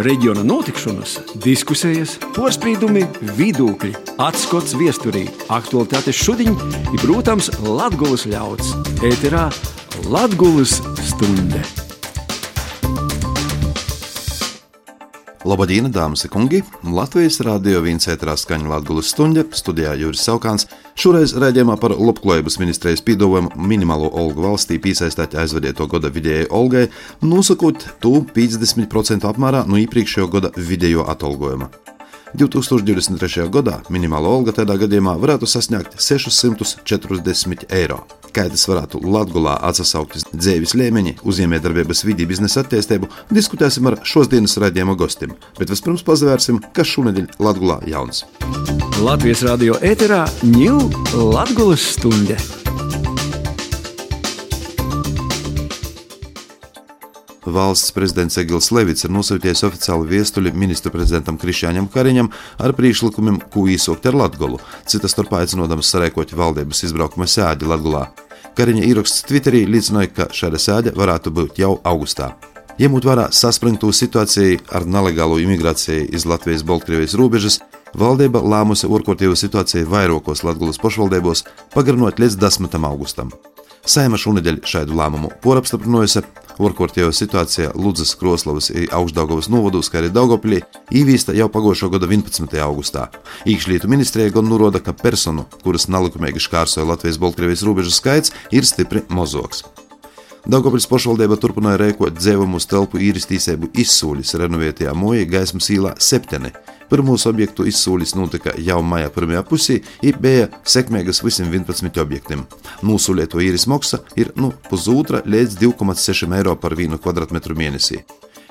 reģiona notikšanas, diskusijas, porcelāna, vidūkļi, atskats viesturī, aktuālitātes šodien ir, protams, Latvijas ļauds. Ēterā Latvijas stunde! Labdien, dāmas un kungi! Latvijas rādio viens ēterā skaņa Latvijas stunde, studijā Juris Saukāns. Šoreiz redzējumā par labklājības ministrijas pīdojumu minimālo algu valstī piesaistīt aizvadīto gada vidējai algai, nosakot to 50% apmērā no iepriekšējo gada vidējo atalgojuma. 2023. gadā minimāla alga tādā gadījumā varētu sasniegt 640 eiro. Kā tas varētu Latvijā atsaukt dzīves līmeņi, uzņēmējdarbības vidi, biznesa attīstību, diskutēsim ar šodienas raidījuma gostiem. Bet vispirms pazvērsim, kas šonadēļ Latvijā jauns. Latvijas radio ēterā ņūl Latvijas stunde! Valsts prezidents Egils Levits ir nosūtījis oficiālu viestuļu ministru prezidentam Krišjāņam Kariņam ar priekšlikumiem, ko īsokt ar Latgolu, citas starpā aicinodams sarēkot valdības izbraukuma sēdi Latgolā. Kariņa ieraksts Twitterī liecināja, ka šāda sēde varētu būt jau augustā. Ņemot vērā saspringto situāciju ar nelegālo imigrāciju iz Latvijas-Baltkrievijas robežas, valdība lēmusi ārkārtīgu situāciju vairākos Latvijas pašvaldībos pagarinot līdz 10. augustam. Saima šonadēļ šādu lēmumu porapstiprinājusi, ārkārtējā situācijā Ludzas, Kroslavas, Augstdagovas novados, kā arī Daugopļī, īvīsta jau pagājušā gada 11. augustā. Iekšlietu ministrija gan norāda, ka personu, kuras nelikumīgi šķērsoja Latvijas-Baltkrievijas robežu skaits, ir stipri mozoks. Daugopils pašvaldība turpināja rēkot dzēvumu telpu īristīsēbu izsūļus renovētajā moja gaismas īlā septeni. Pirmos objektu izsūlis notika jau maija pirmajā pusē, ir bija sekmīgas visiem 11 objektiem. Nūsūlēto īres maksa ir nu, pusotra līdz 2,6 eiro par vienu kvadrātmetru mēnesī.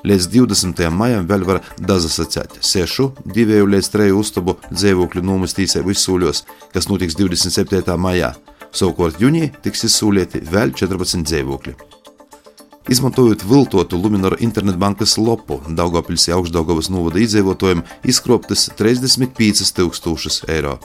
Līdz 20. maijam vēl var dazasacēt sešu, divu līdz treju uztabu dzīvokļu nomastīsēbu izsūļos, kas notiks 27. maijā. Savukārt jūnijā tiks izsūlēti vēl 14 dzīvokļi. Izmantojot viltotu Lunāra internetbankas lopu, Daugopils augšdaugavas novada iedzīvotājiem izkroptas 35,000 eiro.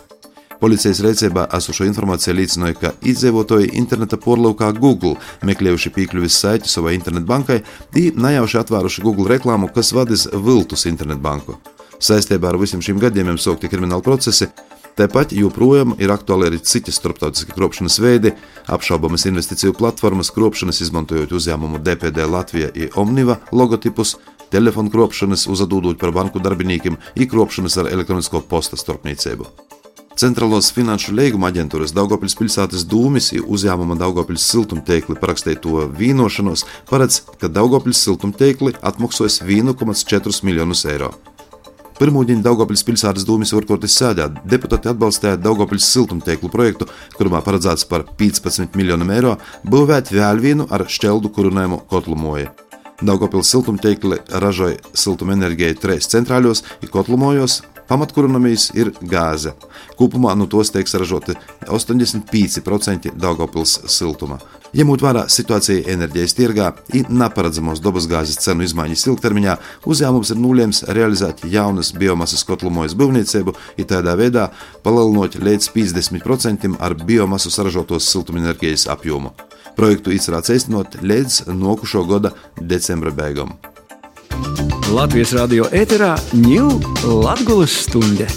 Policijas rīcībā esošo informāciju liecināja, ka iedzīvotāji interneta porlaukā Google meklējuši piekļuvis saiti savai internetbankai, tī nejauši atvēruši Google reklāmu, kas vadīs viltus internetbanku. Saistībā ar visiem šiem gadījumiem sākti krimināli procesi, Tāpat joprojām ir aktuāli arī citi starptautiski kropšanas veidi, apšaubamas investīciju platformas, kropšanas izmantojot uzņēmumu DPD Latvija un Omniva logotipus, telefonu kropšanas, uzadūdot par banku darbiniekiem, ikropšanas ar elektronisko posta starpniecību. Centrālās finanšu līguma aģentūras Daugopils pilsētas dūmis un uzņēmuma Daugopils siltumteikli parakstīto vienošanos paredz, ka Daugopils siltumteikli atmaksās 1,4 miljonus eiro. Pirmūģiņa Daugopils pilsētas dūmis varkotis sēdē. Deputāti atbalstīja Daugopils siltumtieklu projektu, kurā paredzēts par 15 miljoniem eiro būvēt vēl vienu ar šķeldu kurinājumu kotlu moju. Daugopils siltumtiekli ražoja siltumenerģiju trīs centrāļos un kotlu mojos, pamatkurināmijas ir gāze. Kopumā no tos tiek saražoti 85% Daugopils siltuma. Ņemot vērā situāciju enerģijas tirgā un neparedzamos dabasgāzes cenu izmaiņas ilgtermiņā, uzņēmums ir nulēms realizēt jaunas biomasas kotlumojas būvniecību, un tādā veidā palielinot līdz 50% ar biomasu saražotos siltumenerģijas apjomu. Projektu izcerēts īstenot līdz nokušo gada decembra beigām. Latvijas radio ēterā ņūl Latvijas stunde.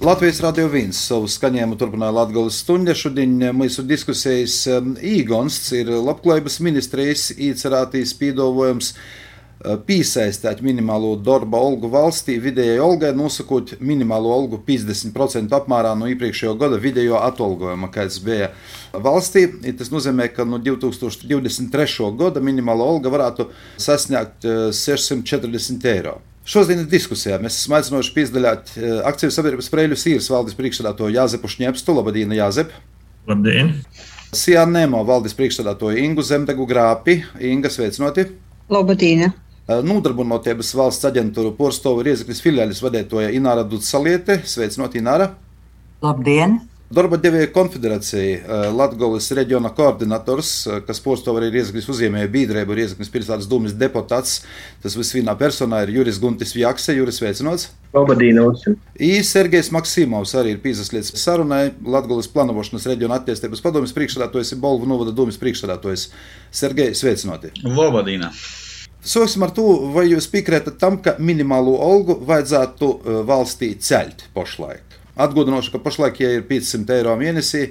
Latvijas radio viens savu skaņējumu turpināja Latvijas stundā. Šodien mūsu diskusijas um, īgonsts ir labklājības ministrijas īcerētīs pīdovojums uh, piesaistīt minimālo darba algu valstī vidējai algai, nosakot minimālo algu 50% apmērā no iepriekšējā gada vidējo atalgojuma, kāds bija valstī. Tas nozīmē, ka no 2023. gada minimāla alga varētu sasniegt 640 uh, eiro. Šodienas diskusijā mēs esam aicinājuši piedalīties eh, akciju sabiedrības Preļu Sīras valdes priekšstādātoju Jāzepu Šņepstu. Labdien, Jāzep! Labdien! Sijā Nemo valdes priekšstādātoju Ingu Zemdegu Grāpi. Inga, sveicināti! Labdien! Eh, Nodarbinātības valsts aģentūra Porstovu Riezeklis filiālis vadītoja Ināra Dutsaliete. Sveicināti, Ināra! Labdien! Darba devēja konfederācija, eh, Latvijas reģiona koordinators, eh, kas postāv arī Riezaknis uzņēmēju biedrību, Riezaknis pilsētas dūmis deputāts. Tas viss vienā personā ir Juris Guntis Vjakse, Juris Veicinots. Labdienos! I Sergejs Maksimovs arī ir piesaistīts sarunai Latvijas plānošanas reģiona attīstības padomjas priekšsēdētājs, Bolvu novada dūmis priekšsēdētājs. Sergejs, sveicinoti! Labdien! Sāksim ar to, vai jūs piekrītat tam, ka minimālo algu vajadzētu uh, valstī ceļt pašlaik. Atgādināšu, ka pašlaik ja ir 500 eiro mēnesī,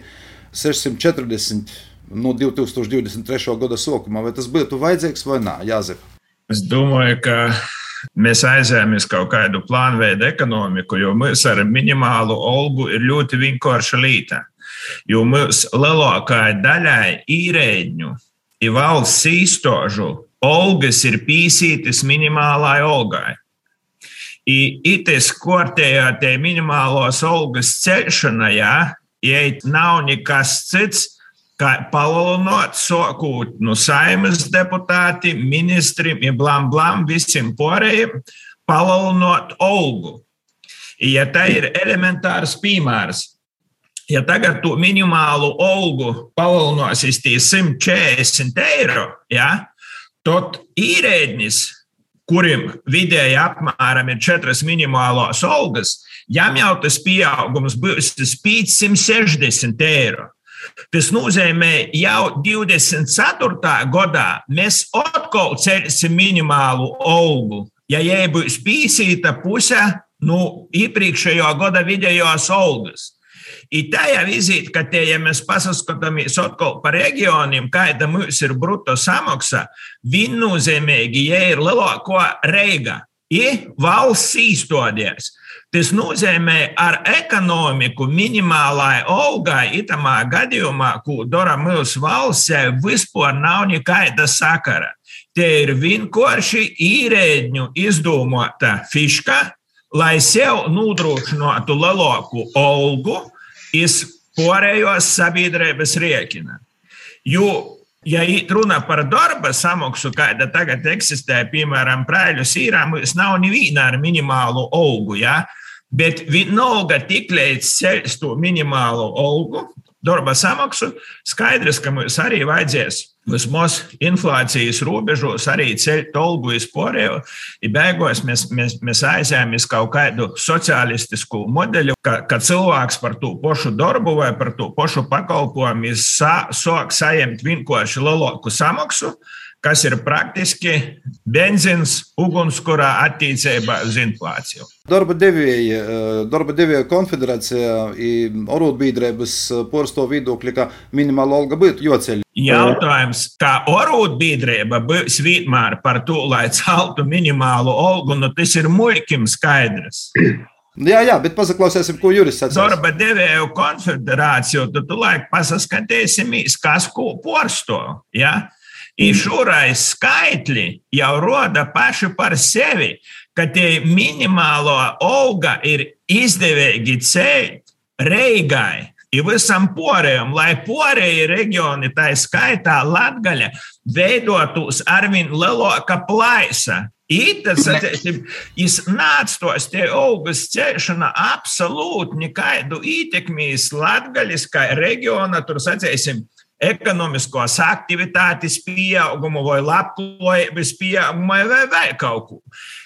640 no 2023. gada sākuma. Vai tas būtu vajadzīgs vai nē, Jāzep? Es domāju, ka mēs aizējamies kaut kādu plānveidu ekonomiku, jo mums ar minimālu algu ir ļoti vienkārša līta. Jo mums lielākajai daļai īrēģņu ir valsts īstožu algas ir pīsītas minimālai algai. Itis kortējā tie minimālos algas celšana, jā, ja nav nekas cits, kā palielinot, sokūt no saimas deputāti, ministri, blam, blam, visiem pārējiem, palielinot algu. Ja tā ir elementārs piemērs, ja tagad to minimālu algu palielinās tie 140 eiro, ja, tad īrēdnis, kuriem vidēji apmēram ir četras minimālās algas, jām jau tas pieaugums būs 560 eiro. Tas nozīmē, jau 24. gadā mēs atkal celsim minimālu algu. Ja jai būs pīsīta puse no nu, iepriekšējā gada vidējās algas. I tajā vizīte, ka tie, ja mēs paskatāmies atkal par reģioniem, kāda mums ir bruto samaksa, viennozīmīgi, ja ir lielāko reiga, ir valsts īstodies. Tas nozīmē, ar ekonomiku minimālai algai, itamā gadījumā, ko dara mūsu valsts, vispār nav nekāda sakara. Tie ir vienkārši īrēģņu izdomāta fiška, lai sev nodrošinātu lielāku algu, iz pārējos sabiedrības rēķina. Jo Ja runa par darba samaksu, kāda tagad eksistē, piemēram, prēļu sīrā, mums nav neviena ar minimālu algu. Ja? Bet vienalga tik līdz ceļš to minimālo algu, darba samaksu, skaidrs, ka mums arī vajadzēs vismaz inflācijas robežos arī ceļt algu vispārējo. Ja beigās mēs, mēs, mēs aizējāmies kaut kādu sociālistisku modeļu, ka, ka cilvēks par to pašu darbu vai par to pašu pakalpojumu sāk sa, saņemt vienkārši lielāku samaksu kas ir praktiski benzīns ugunskurā attīstībā uz inflāciju. Darba devēja, eh, darba devēja konfederācijā ir arotbiedrības eh, porsto viedokļi, ka minimāla alga būtu joceļ. Jautājums, kā arotbiedrība būs vienmēr par to, lai celtu minimālu algu, nu tas ir muļķim skaidrs. Jā, jā, bet paklausīsim, ko Juris sacīja. Darba devēju konfederāciju, tad tu laik pasaskatīsimies, kas ko porsto. Ja? I šurais skaitļi jau roda paši par sevi, ka tie minimālo alga ir izdevīgi ceļt Reigai. Ir visam porējam, lai porēji reģioni, tā skaitā Latgaļa, veidotos arvien lielāka plaisa. Itas, jis nāc tos tie augas cēšana absolūti nekaidu ietekmīs latgaļiskai reģiona, tur sacēsim, ekonomiskos aktivitātes pieaugumu, vai labklājības pieaugumu, vai vēl kaut ko.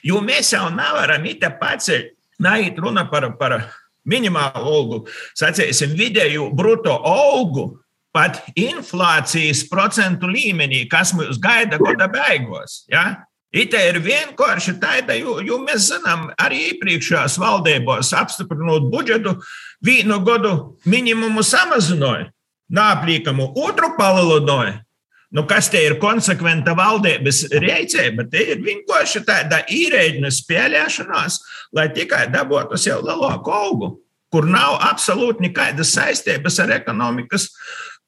Jo mēs jau nevaram it paceļ, neiet runa par, par minimālu algu, sacīsim, vidēju bruto algu. Pat inflācijas procentu līmenī, kas mums gaida gada beigās. Ja? Ite ir vienkārši tāda, jo, jo mēs zinām, arī iepriekšējās valdībās apstiprinot budžetu, vienu gadu minimumu samazināja nāplīkamu otru palielināja. Nu, kas te ir konsekventa valdības rīcība? Te ir vienkārši tāda īrēģina spēlēšanās, lai tikai dabūtu sev lielāku augu, kur nav absolūti nekādas saistības ar ekonomikas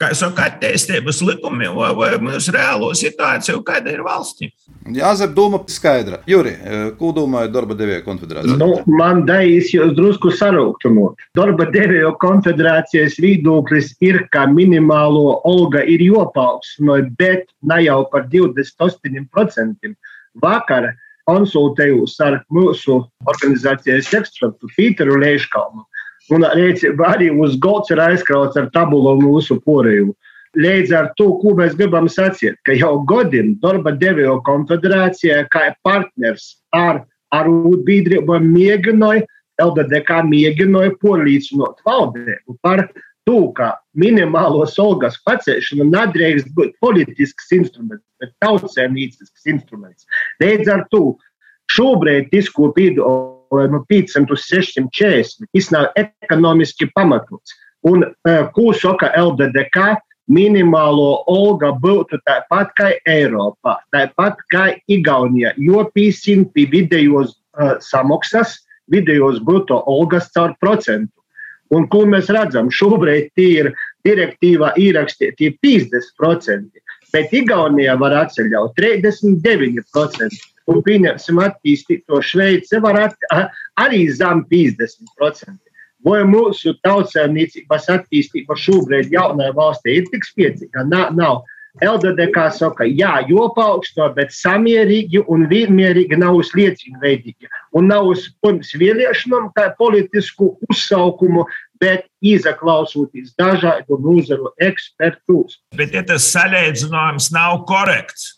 kā jau saka, attīstības likumiem vai, vai mūsu reālo situāciju, kāda ir valstī. Jāzep, doma skaidra. Juri, ko domāja darba devēja konfederācija? Nu, man dais jūs drusku sarūktumot. Darba devēja konfederācijas viedoklis ir, ka minimālo alga ir jopauksnoja, bet ne jau par 28%. Vakar konsultējos ar mūsu organizācijas ekspertu Pīteru Leiškalnu Un arī uz galda ir aizkrauts ar tabulu mūsu porēju. Līdz ar to, ko mēs gribam sacīt, ka jau gadiem darba devēja konfederācija, kā partners ar arotbiedrībām, mēģināja, LDDK mēģināja porlīdzinot valdību par to, ka minimālos algas pacelšana nedrīkst būt politisks instruments, bet tautsēmnīcisks instruments. Līdz ar to šobrīd disku piedāvājumu 500 uz 640, tas nav ekonomiski pamatots. Un ko saka LDDK? minimālo alga būtu tāpat kā Eiropā, tāpat kā Igaunijā, jo pīsim pie vidējos uh, samaksas, vidējos bruto algas caur procentu. Un ko mēs redzam? Šobrīd ir direktīvā ierakstīti 50%, bet Igaunijā var atceļaut 39%. Un pieņemsim attīstīto Šveici, var at, arī zem 50%. Vai mūsu tautsēmniecības attīstība šobrīd jaunajā valstī ir tik spēcīga? Nav. nav. LDDK saka, jā, jopaugsto, bet samierīgi un vienmērīgi nav uz lieciņveidīgi. Un nav uz pirms vēlēšanām kā politisku uzsaukumu, bet izaklausoties dažādu nozaru ekspertus. Bet ja tas salīdzinājums nav korekts,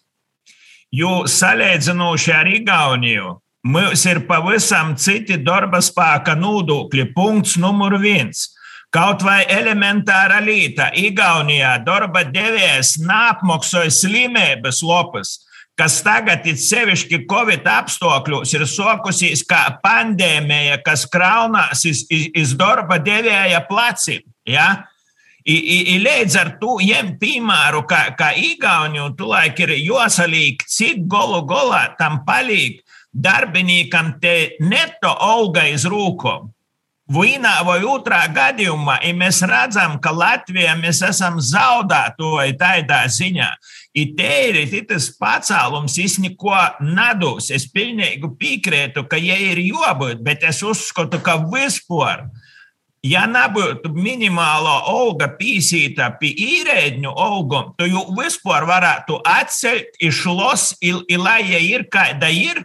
jo salīdzinoši ar Igauniju mums ir pavisam citi darba spēka nodokļi. Punkts numur viens. Kaut vai elementāra līta Igaunijā darba devējs neapmaksāja slimības lopas, kas tagad ir sevišķi Covid apstākļos, ir sokusies kā pandēmija, kas kraunās iz, iz, iz darba devēja pleciem. Ja? I, i, līdz ar to ņem piemēru, ka, ka Igauniju tulaik ir jāsalīk, cik golu golā tam palīk darbiniekam te neto alga iz rūkom. Vienā vai otrā gadījumā, ja mēs redzam, ka Latvijā mēs esam zaudētoji tādā ziņā, ir tēri tas pacēlums īstenībā nedos. Es pilnīgi piekrītu, ka ja ir jābūt, bet es uzskatu, ka vispār. Ja nebūtu minimāla alga pīsīta pie īrēģņu algām, tad jau vispār varētu atcelt, izšlos, lai ja ir kāda ir,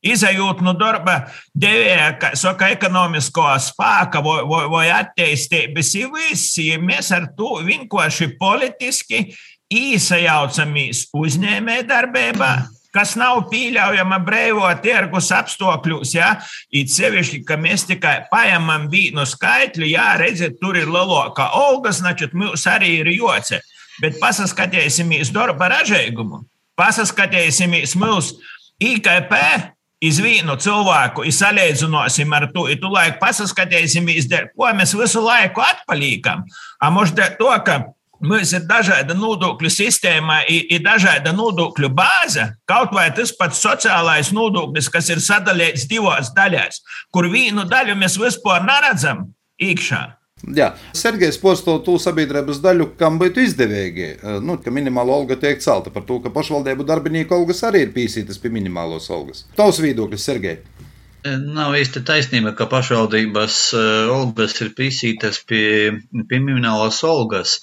Izejot no darba devēja, kā saka, ekonomisko spēka vai, vai, vai attīstības visi, mēs ar to vienkārši politiski īsajaucamies uzņēmē darbībā, kas nav pieļaujama brīvo tirgus apstākļos. Ja? It sevišķi, ka mēs tikai paņemam vienu skaitļu, jā, redziet, tur ir lielākā algas, значит, mums arī ir joce. Bet paskatīsimies darba ražīgumu, paskatīsimies mūsu IKP iz vienu cilvēku, izsalīdzināsim ar to, tu laiku paskatīsimies, ko mēs visu laiku atpaliekam. Может, to, ka mums ir dažāda nodokļu sistēma, ir dažāda nodokļu bāze, kaut vai tas pats sociālais nodoklis, kas ir sadalīts divās daļās, kur vienu daļu mēs vispār neredzam iekšā. Jā, Sergejs posto to sabiedrības daļu, kam būtu izdevīgi, eh, nu, ka minimāla alga tiek celta par to, ka pašvaldību darbinieku algas arī ir pīsītas pie minimālos algas. Tavs viedoklis, Sergej? Nav īsti taisnība, ka pašvaldības eh, algas ir pīsītas pie, pie minimālās algas.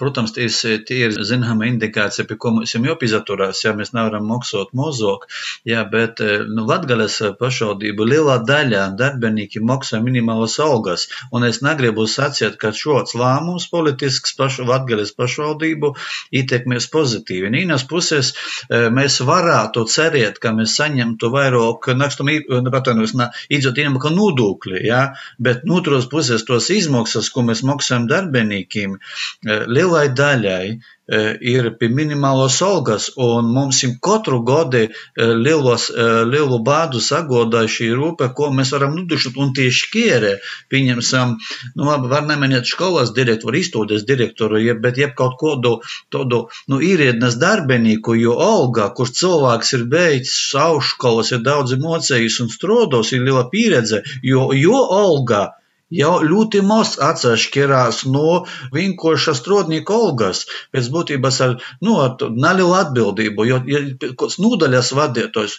Protams, tie, tie ir zināma indikācija, pie ko mums ir jāpieturās, ja mēs nevaram maksāt mozog, jā, bet eh, nu, Latgales pašvaldību lielā daļā darbinieki maksā minimālas algas, un es negribu sacīt, ka šāds lēmums politisks pašu Latgales pašvaldību ietekmēs pozitīvi. Nīnas puses eh, mēs varētu cerēt, ka mēs saņemtu vairāk nakstum patvainojos, iedzot ienākumu nodokļi, jā, bet no otras puses tos izmaksas, ko mēs maksājam darbiniekiem, eh, lielai daļai e, ir pie minimālos algas, un mums ir katru gadu e, lielos, e, lielu bādu sagodā šī rūpe, ko mēs varam nudušot, un tieši kierē, pieņemsim, nu labi, var nemanīt skolas direktoru, izstādes direktoru, jeb, bet jeb kaut kādu tādu, nu, īriednes darbinieku, jo alga, kurš cilvēks ir beidzis augšskolas, ir daudz mocējis un strodos, ir liela pieredze, jo, jo alga, jau ļoti maz atšķirās no vienkārša strādnieka algas. Pēc būtības ar, nu, ar nelielu atbildību, jo ja, nodaļas vadītājs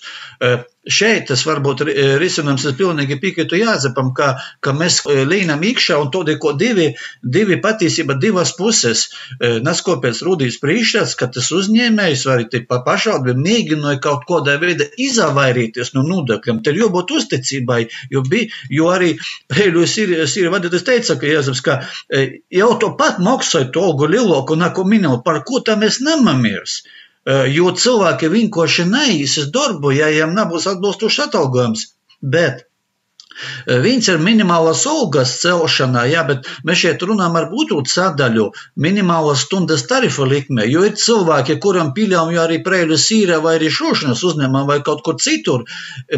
Šeit tas varbūt risinājums ir pilnīgi piekrītu Jāzepam, ka, ka mēs līnām iekšā un to ir divi, divi patiesība divas puses. Naskopēc rūdīs priekšstats, ka tas uzņēmējs vai arī pašvaldība mēģināja kaut kādā veidā izavairīties no nodokļiem. Te ir jābūt uzticībai, jo, bija, jo arī Pēļus ir, ir vadītājs teica, ka Jāzeps, ka jau to pat maksāja to algu lielāku, un ko minēju, par ko tam mēs nemamirs. Jo cilvēki vienkārši neīsas darbu, ja viņiem nebūs atbilstošs atalgojums. Bet Viens ir minimālās algas celšanā, jā, bet mēs šeit runājam ar būtūt sadaļu minimālās stundas tarifu likmē, jo ir cilvēki, kuram pieļauj arī prēļu sīrē vai arī šūšanas uzņēmumā vai kaut kur citur.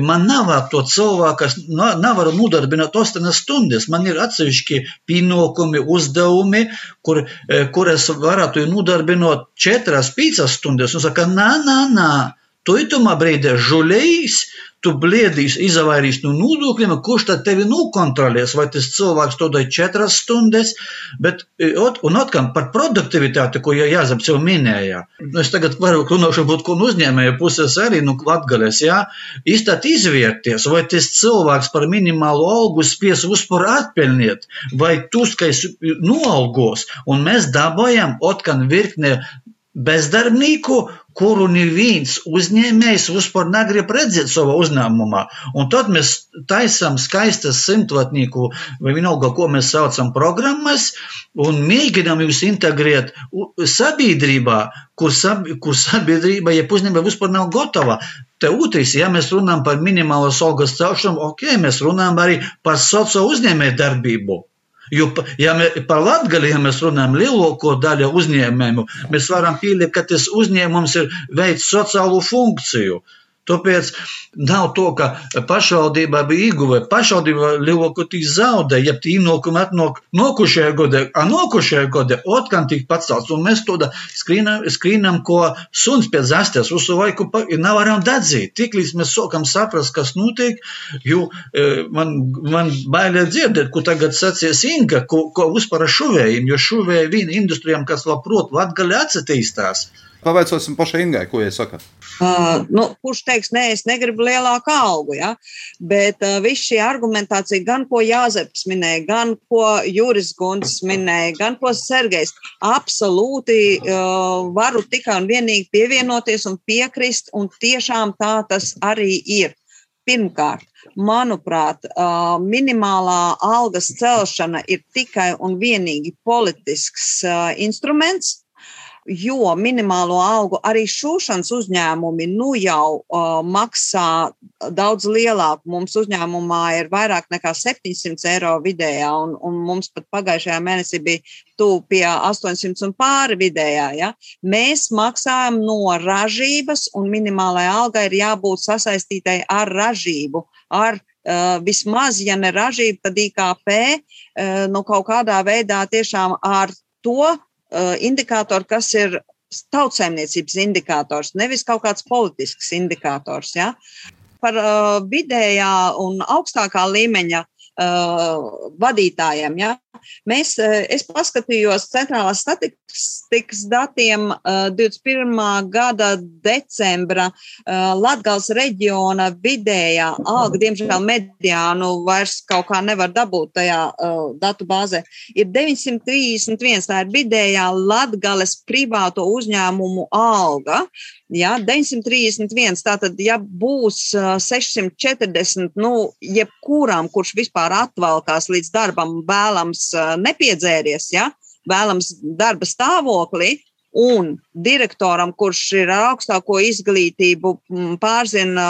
Man nav to cilvēku, kas nevaru nodarbināt 8 stundas. Man ir atsevišķi pienākumi, uzdevumi, kur, kur es varētu nodarbināt 4-5 stundas. Un saka, nā, nā, nā. Tu itumā brīdī žuļējis, tu bliedīs, izvairīs no nodokļiem, kurš tad tevi nokontrolēs, vai tas cilvēks to dara četras stundas, bet, e, un atkal par produktivitāti, ko jau Jāzeps jau minēja. Nu, es tagad varu runāšu būt, ko uzņēmēja puses arī, nu, atgalēs, jā, iztāt izvērties, vai tas cilvēks par minimālu algu spies uzpar atpelniet, vai tu skais noalgos, un mēs dabājam otkan virkne bezdarbnieku, kuru neviens uzņēmējs vispār negrib redzēt savā uzņēmumā. Un tad mēs taisām skaistas simtvatnieku, vai vienalga, ko mēs saucam, programmas, un mēģinām jūs integrēt sabiedrībā, kur, sab, kur sabiedrība, ja uzņēmēja vispār nav gatava. Te otrs, ja mēs runājam par minimālas algas celšanu, ok, mēs runājam arī par sociālo uzņēmēju darbību. Jo, ja mēs par Latviju ja mēs runājam, lielāko daļu uzņēmumu, mēs varam pieļaut, ka tas uzņēmums ir veids sociālo funkciju. Tāpēc nav tā, ka pašvaldībā bija ieguve. Pašvaldība lielākoties zaudē, ja tie ienākumi atnāk nokušajā gadā, a nokušajā gadā otrkārt tik pacelts. Un mēs to skrīnam, skrīnam, ko suns pēc zastes, visu laiku nevaram dadzīt. Tiklīdz mēs sākam saprast, kas notiek, jo e, man, man bailē dzirdēt, ko tagad sacīs Inga, ko, ko vispār šuvējiem, jo šuvēja viena industrijām, kas labprot latgali atsatīstās. Pavaicosim pašai Ingai, ko jūs sakat. Uh, nu, kurš teiks, nē, es negribu lielāku algu, ja? bet uh, viss šī argumentācija, gan ko Jāzeps minēja, gan ko Juris Gunts minēja, gan ko Sergejs, absolūti uh, varu tikai un vienīgi pievienoties un piekrist, un tiešām tā tas arī ir. Pirmkārt, manuprāt, uh, minimālā algas celšana ir tikai un vienīgi politisks uh, instruments, jo minimālo algu arī šūšanas uzņēmumi nu jau uh, maksā daudz lielāku. Mums uzņēmumā ir vairāk nekā 700 eiro vidējā, un, un mums pat pagājušajā mēnesī bija tuvu pie 800 un pāri vidējā. Ja? Mēs maksājam no ražības, un minimālajai algai ir jābūt sasaistītai ar ražību, ar Uh, vismaz, ja ne ražība, tad IKP uh, nu, kaut kādā veidā tiešām ar to indikātori, kas ir tautsēmniecības indikators, nevis kaut kāds politisks indikators. Ja? Par uh, vidējā un augstākā līmeņa uh, vadītājiem. Ja? Mēs, uh, es paskatījos centrālās statistikas datiem uh, 21. gada decembra uh, Latgals reģiona vidējā alga, diemžēl mediānu vairs kaut kā nevar dabūt tajā datu bāzē, ir 931. Tā ir vidējā Latgales privāto uzņēmumu alga. Ja, 931. Tātad, ja būs 640, nu, jebkuram, kurš vispār atvalkās līdz darbam, vēlams nepiedzēries, ja, vēlams darba stāvoklī, un direktoram, kurš ir ar augstāko izglītību, pārzina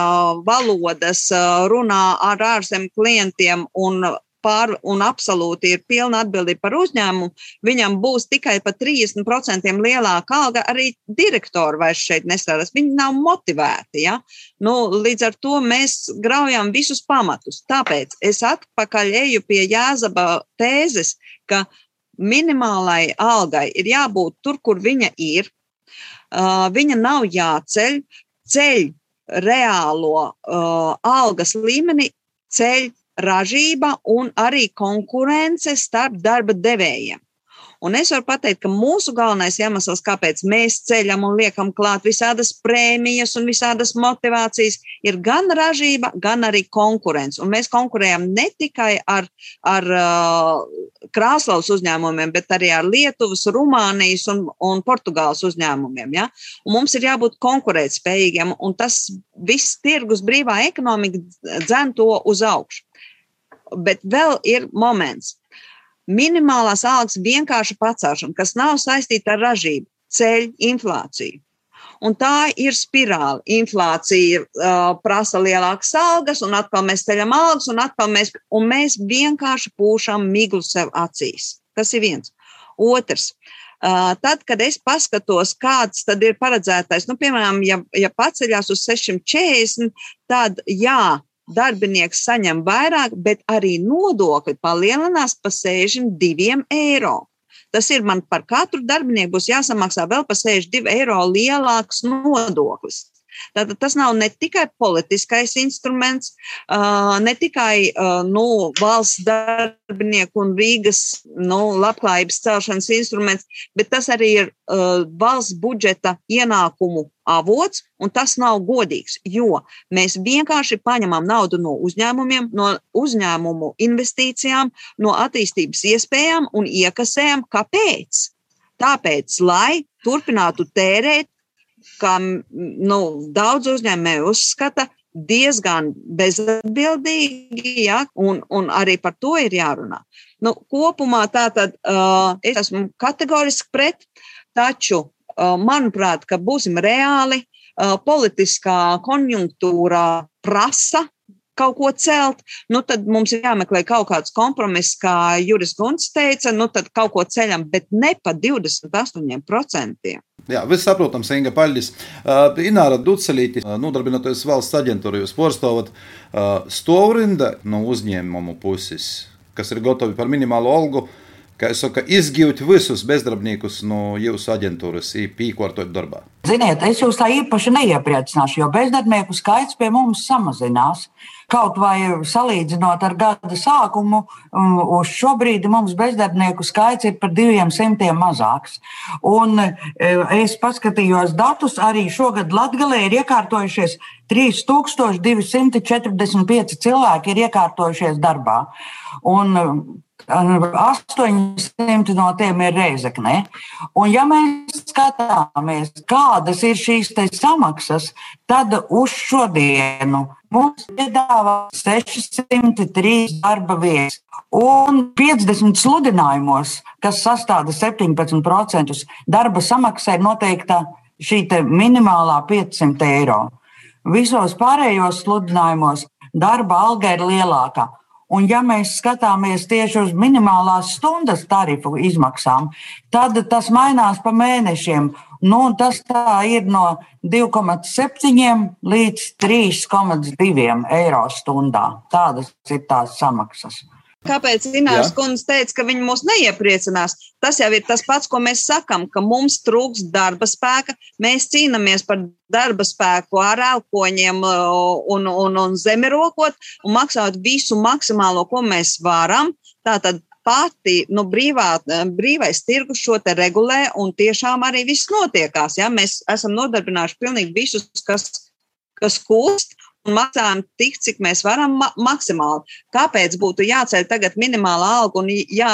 valodas, runā ar ārzemju klientiem un pār un absolūti ir pilna atbildība par uzņēmumu, viņam būs tikai par 30% lielāka alga. Arī direktori vairs šeit nestrādās. Viņi nav motivēti. Ja? Nu, līdz ar to mēs graujam visus pamatus. Tāpēc es atpakaļ eju pie Jāzaba tēzes, ka minimālai algai ir jābūt tur, kur viņa ir. Uh, viņa nav jāceļ, ceļ reālo uh, algas līmeni, ceļ ražība un arī konkurence starp darba devējiem. Un es varu pateikt, ka mūsu galvenais iemesls, kāpēc mēs ceļam un liekam klāt visādas prēmijas un visādas motivācijas, ir gan ražība, gan arī konkurence. Un mēs konkurējam ne tikai ar, ar uh, Krāslavas uzņēmumiem, bet arī ar Lietuvas, Rumānijas un, un Portugāles uzņēmumiem. Ja? Un mums ir jābūt konkurētspējīgiem, un tas viss tirgus brīvā ekonomika dzen to uz augšu bet vēl ir moments. Minimālās algas vienkārša pacelšana, kas nav saistīta ar ražību, ceļ inflāciju. Un tā ir spirāli. Inflācija uh, prasa lielākas algas, un atkal mēs ceļam algas, un atkal mēs, un mēs vienkārši pūšam miglu sev acīs. Tas ir viens. Otrs. Uh, tad, kad es paskatos, kāds tad ir paredzētais, nu, piemēram, ja, ja paceļās uz 640, tad jā, darbinieks saņem vairāk, bet arī nodokļi palielinās pa 62 eiro. Tas ir man par katru darbinieku būs jāsamaksā vēl pa 62 eiro lielāks nodoklis. Tātad tas nav ne tikai politiskais instruments, ne tikai nu, valsts darbinieku un Rīgas nu, labklājības celšanas instruments, bet tas arī ir valsts budžeta ienākumu avots, un tas nav godīgs, jo mēs vienkārši paņemam naudu no uzņēmumiem, no uzņēmumu investīcijām, no attīstības iespējām un iekasējam. Kāpēc? Tāpēc, lai turpinātu tērēt kā nu, daudz uzņēmēju uzskata, diezgan bezatbildīgi, ja, un, un arī par to ir jārunā. Nu, kopumā tā tad uh, es esmu kategoriski pret, taču, uh, manuprāt, ka būsim reāli, uh, politiskā konjunktūra prasa kaut ko celt, nu tad mums ir jāmeklē kaut kāds kompromiss, kā Juris Gunts teica, nu tad kaut ko ceļam, bet ne pa 28%. Jā, viss saprotams, Inga Paļģis. Uh, Ināra Ducelīti, uh, nodarbinoties valsts aģentūra, jūs porstovat uh, stovrinda no uzņēmumu puses, kas ir gatavi par minimālu algu, kā es saku, izgūt visus bezdarbniekus no jūsu aģentūras, pīkvartot darbā. Ziniet, es jūs tā īpaši neiepriecināšu, jo bezdarbnieku skaits pie mums samazinās. Kaut vai salīdzinot ar gada sākumu, um, uz šo brīdi mums bezdarbnieku skaits ir par diviem simtiem mazāks. Un e, es paskatījos datus, arī šogad Latvijā ir iekārtojušies 3245 cilvēki, ir iekārtojušies darbā. Un 800 no tiem ir reizekne. Un, ja mēs skatāmies, kādas ir šīs samaksas, tad uz šodienu mums piedāvā 603 darba vietas. Un 50 sludinājumos, kas sastāv 17%, darba samaksa ir noteikta šī minimālā 500 eiro. Visos pārējos sludinājumos darba alga ir lielāka. Un, ja mēs skatāmies tieši uz minimālās stundas tarifu izmaksām, tad tas mainās pa mēnešiem. Nu, tas ir no 2,7 līdz 3,2 eiro stundā. Tādas ir tās samaksas. Kāpēc Ināras kundze teica, ka viņi mūs neiepriecinās? Tas jau ir tas pats, ko mēs sakām, ka mums trūks darba spēka. Mēs cīnāmies par darba spēku ar elkoņiem un, un, un zemirokot un maksāt visu maksimālo, ko mēs varam. Tātad pati nu, brīvā, brīvais tirgus šo te regulē un tiešām arī viss notiekās. Ja? Mēs esam nodarbinājuši pilnīgi visus, kas, kas kūst un maksājam tik, cik mēs varam ma maksimāli. Kāpēc būtu jāceļ tagad minimāla alga un jā,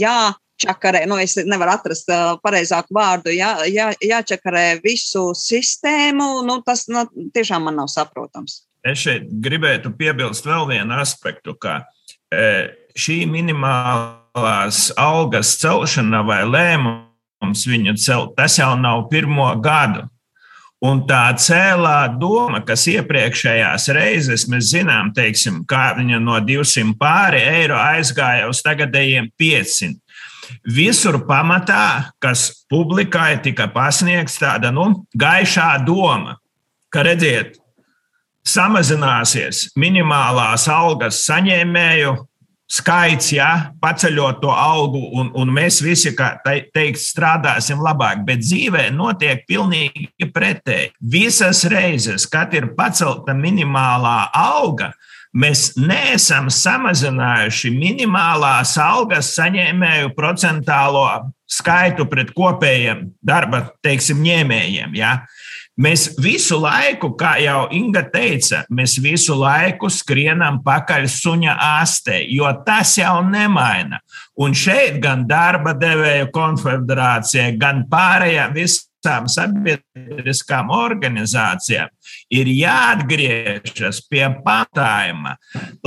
jāčakarē, nu es nevaru atrast uh, pareizāku vārdu, jā, jā, jāčakarē visu sistēmu, nu tas nu, tiešām man nav saprotams. Es šeit gribētu piebilst vēl vienu aspektu, ka e, šī minimālās algas celšana vai lēmums viņu celt, tas jau nav pirmo gadu. Un tā cēlā doma, kas iepriekšējās reizes mēs zinām, teiksim, kā viņa no 200 pāri eiro aizgāja uz tagadējiem 500. Visur pamatā, kas publikai tika pasniegts, tāda nu, gaišā doma, ka redziet, samazināsies minimālās algas saņēmēju skaits, ja, paceļot to algu, un, un mēs visi, kā teikt, strādāsim labāk. Bet dzīvē notiek pilnīgi pretēji. Visas reizes, kad ir pacelta minimālā alga, mēs neesam samazinājuši minimālās algas saņēmēju procentālo skaitu pret kopējiem darba teiksim, ņēmējiem. Ja? Mēs visu laiku, kā jau Inga teica, mēs visu laiku skrienam pakaļ suņa ārstē, jo tas jau nemaina. Un šeit gan darba devēju konfederācija, gan pārējām visām sabiedriskām organizācijām ir jāatgriežas pie pamatājuma,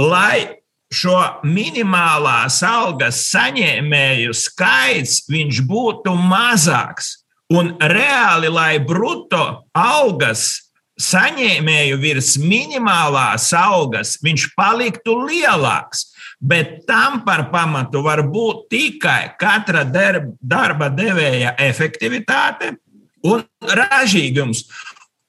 lai šo minimālās algas saņēmēju skaits būtu mazāks Un reāli, lai brutto algas saņēmēju virs minimālās algas, viņš paliktu lielāks. Bet tam par pamatu var būt tikai katra darba devēja efektivitāte un ražīgums.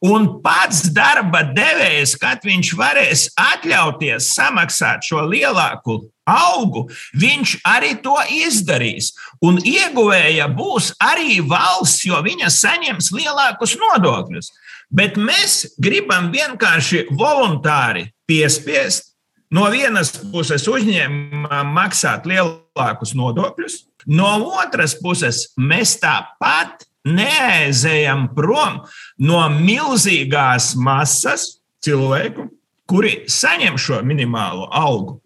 Un pats darba devējs, kad viņš varēs atļauties samaksāt šo lielāku algu, viņš arī to izdarīs. Un ieguvēja būs arī valsts, jo viņa saņems lielākus nodokļus. Bet mēs gribam vienkārši voluntāri piespiest no vienas puses uzņēmumam maksāt lielākus nodokļus, no otras puses mēs tāpat neaizējam prom no milzīgās masas cilvēku, kuri saņem šo minimālo algu.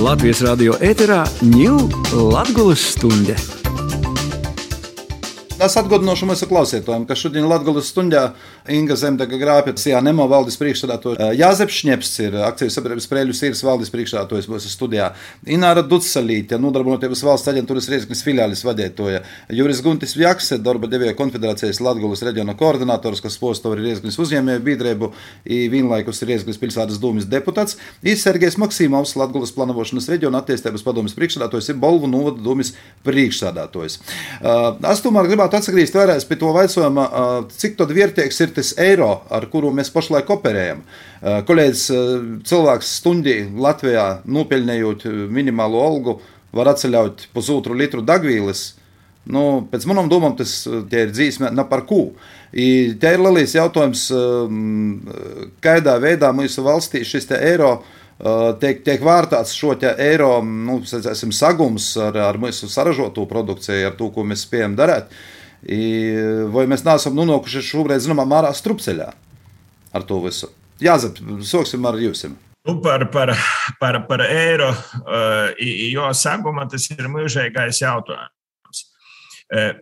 Latvijas radio ēterā ņūl Latvijas stunde. Es atgādināšu mūsu klausītājiem, ka šodien Latvijas stundā Inga Zemdega grāpjas, Jā, Nemo valdes priekšstādātājs Jāzeps Šņeps ir akcijas sabiedrības Prēļu sīras valdes priekšstādātājs mūsu studijā. Ināra Dutsalīte, nodarbinotības valsts aģentūras Riezgnes filiālis vadītoja. Juris Guntis Vjakse, darba devēja konfederācijas Latvijas reģiona koordinators, kas postāv arī Riezgnes uzņēmēju biedrību, vienlaikus ir Riezgnes pilsētas dūmis deputāts. Ir Sergejs Maksimovs, Latvijas planošanas reģiona attīstības padomjas priekšstādātājs, ir Bolvu novada dūmis priekšstādātājs. Es tomēr gribētu atgriezties vēlreiz pie to jautājumu, cik vērtīgs ir tas eiro, ar kuru mēs pašlaik operējam. Kolēģis cilvēks stundī Latvijā nopelnījot minimālo algu, var atceļaut pusotru litru degvīlas. Nu, pēc manām domām, tas ir dzīsme ne par ko. Te ir lielais jautājums, kādā veidā mūsu valstī šis eiro tiek, tiek vērtēts šo eiro nu, sacēsim, sagums ar, ar mūsu saražoto produkciju, ar to, ko mēs spējam darīt. Vai mēs neesam nonākuši šobrīd, zināmā mērā, strupceļā ar to visu? Jāzep, sāksim ar jums. Nu, par, par, par, par eiro, jo saguma tas ir mūžīgais jautājums.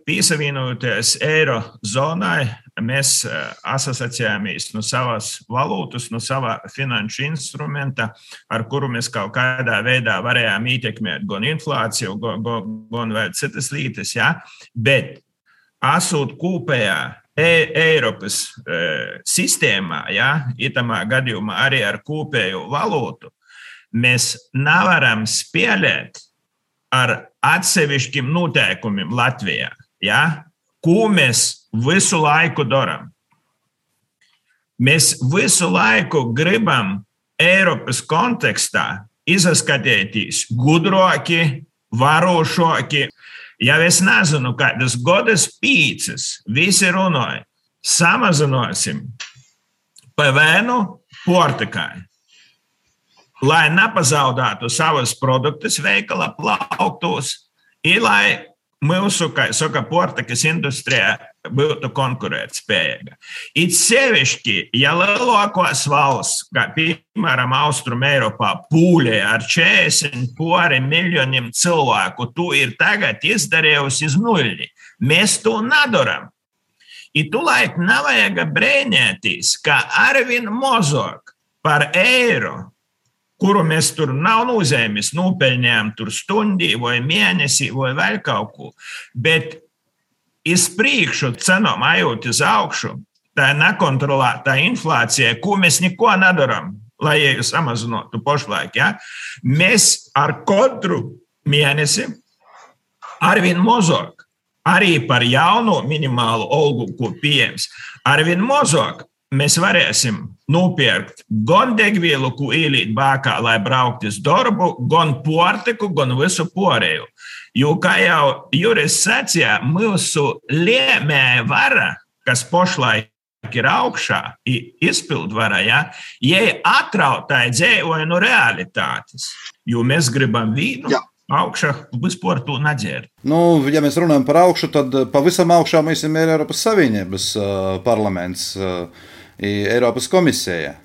Piesavienoties eiro zonai, mēs asociējāmies no savas valūtas, no sava finanšu instrumenta, ar kuru mēs kaut kādā veidā varējām ietekmēt gan inflāciju, gan, gan, gan citas lietas. Ja? Bet esot kopējā e Eiropas e, sistēmā, ja, itamā gadījumā arī ar kopēju valūtu, mēs nevaram spēlēt ar atsevišķiem noteikumiem Latvijā, ja, ko mēs visu laiku darām. Mēs visu laiku gribam Eiropas kontekstā izskatīties gudrāki, varošāki, Ja es nezinu, kādas godas pīcis, visi runāja, samazināsim PVN portikai, lai nepazaudētu savus produktus veikala plauktos, ir lai mūsu, kā saka, portakas industrijā būtu konkurētspējīga. It sevišķi, ja lielākās valsts, kā piemēram Austrum Eiropā, pūļē ar 40 pori miljoniem cilvēku, tu ir tagad izdarījusi uz nuļi. Mēs to nedaram. I tulaik nevajag brēņēties, ka arvien mozog par eiro kuru mēs tur nav nozīmes, nopelnījām tur stundī vai mēnesī vai vēl kaut ko. Bet iz priekšu cenām ejot uz augšu, tā nekontrolētā inflācija, ko mēs neko nedarām, lai jau samazinātu pašlaik. Ja? Mēs ar katru mēnesi arvien mazāk, arī par jaunu minimālu algu, ko pieejams, arvien mazāk mēs varēsim nopirkt gan degvielu, ko ielīt bākā, lai brauktu uz darbu, gan portiku, gan visu pārējo. Jo, kā jau Juris sacīja, mūsu lēmēja vara, kas pašlaik ir augšā, izpildvara, ja, jai atrautai dzēvoja no realitātes. Jo mēs gribam vīnu. Jā augšā vispār to nedzēra. Nu, ja mēs runājam par augšu, tad pavisam augšā mēs esam Eiropas Savienības uh, parlaments. Uh, Eiropas komisija.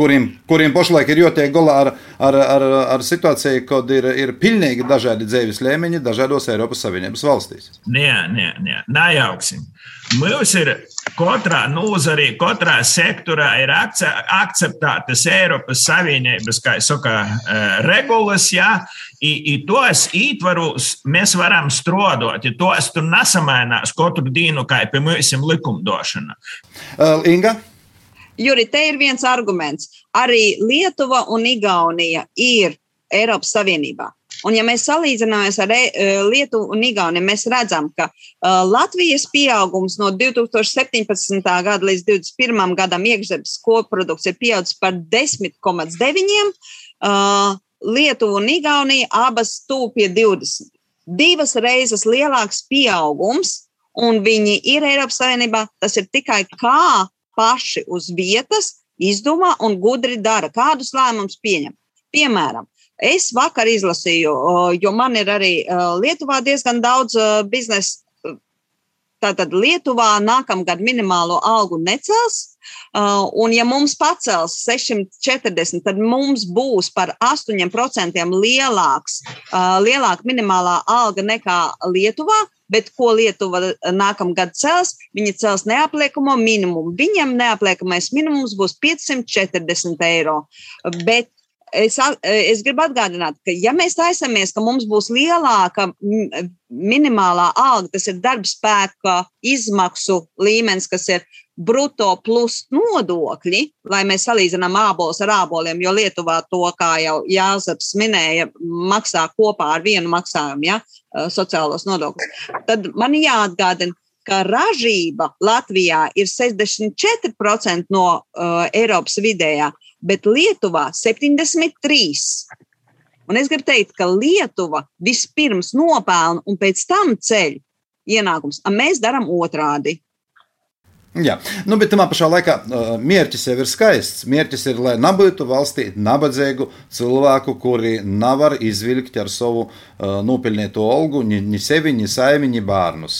kuriem, kuriem pašlaik ir jātiek galā ar, ar, ar, ar situāciju, kad ir, ir pilnīgi dažādi dzīves līmeņi dažādos Eiropas Savienības valstīs. Nē, nē, nē, nejauksim. Mums ir katrā nozarī, katrā sektorā ir akceptētas Eiropas Savienības, kā jau saka, eh, regulas, jā, i, i tos ītvarus mēs varam strādāt, ja tos tur nesamainās katru dienu, kā pie mums likumdošana. Uh, Inga? Juri, te ir viens arguments. Arī Lietuva un Igaunija ir Eiropas Savienībā. Un, ja mēs salīdzinamies ar e, Lietuvu un Igauniju, mēs redzam, ka uh, Latvijas pieaugums no 2017. gada līdz 2021. gadam iekšzemes koprodukts ir pieaudzis par 10,9. Uh, Lietuva un Igaunija abas tuvu pie 20. Divas reizes lielāks pieaugums, un viņi ir Eiropas Savienībā. Tas ir tikai kā paši uz vietas izdomā un gudri dara, kādus lēmumus pieņem. Piemēram, es vakar izlasīju, jo man ir arī Lietuvā diezgan daudz biznesa. Tātad Lietuvā nākamgad minimālo algu necels, un ja mums pacels 640, tad mums būs par 8% lielāks, lielāka minimālā alga nekā Lietuvā bet ko Lietuva nākamgad cels? Viņi cels neapliekamo minimumu. Viņam neapliekamais minimums būs 540 eiro. Bet es, es gribu atgādināt, ka, ja mēs taisamies, ka mums būs lielāka minimālā alga, tas ir darba spēka izmaksu līmenis, kas ir bruto plus nodokļi, lai mēs salīdzinām ābolus ar āboliem, jo Lietuvā to, kā jau Jāzeps minēja, maksā kopā ar vienu maksājumu, ja, sociālos nodokļus. Tad man jāatgādina, ka ražība Latvijā ir 64% no uh, Eiropas vidējā, bet Lietuvā 73%. Un es gribu teikt, ka Lietuva vispirms nopelna un pēc tam ceļ ienākums, un mēs darām otrādi. Jā, nu, bet tajā pašā laikā uh, mērķis jau ir skaists. Mērķis ir, lai nebūtu valstī nabadzīgu cilvēku, kuri nevar izvilkt ar savu uh, nopelnīto algu ni, ni sevi, ni saimi, ni bērnus.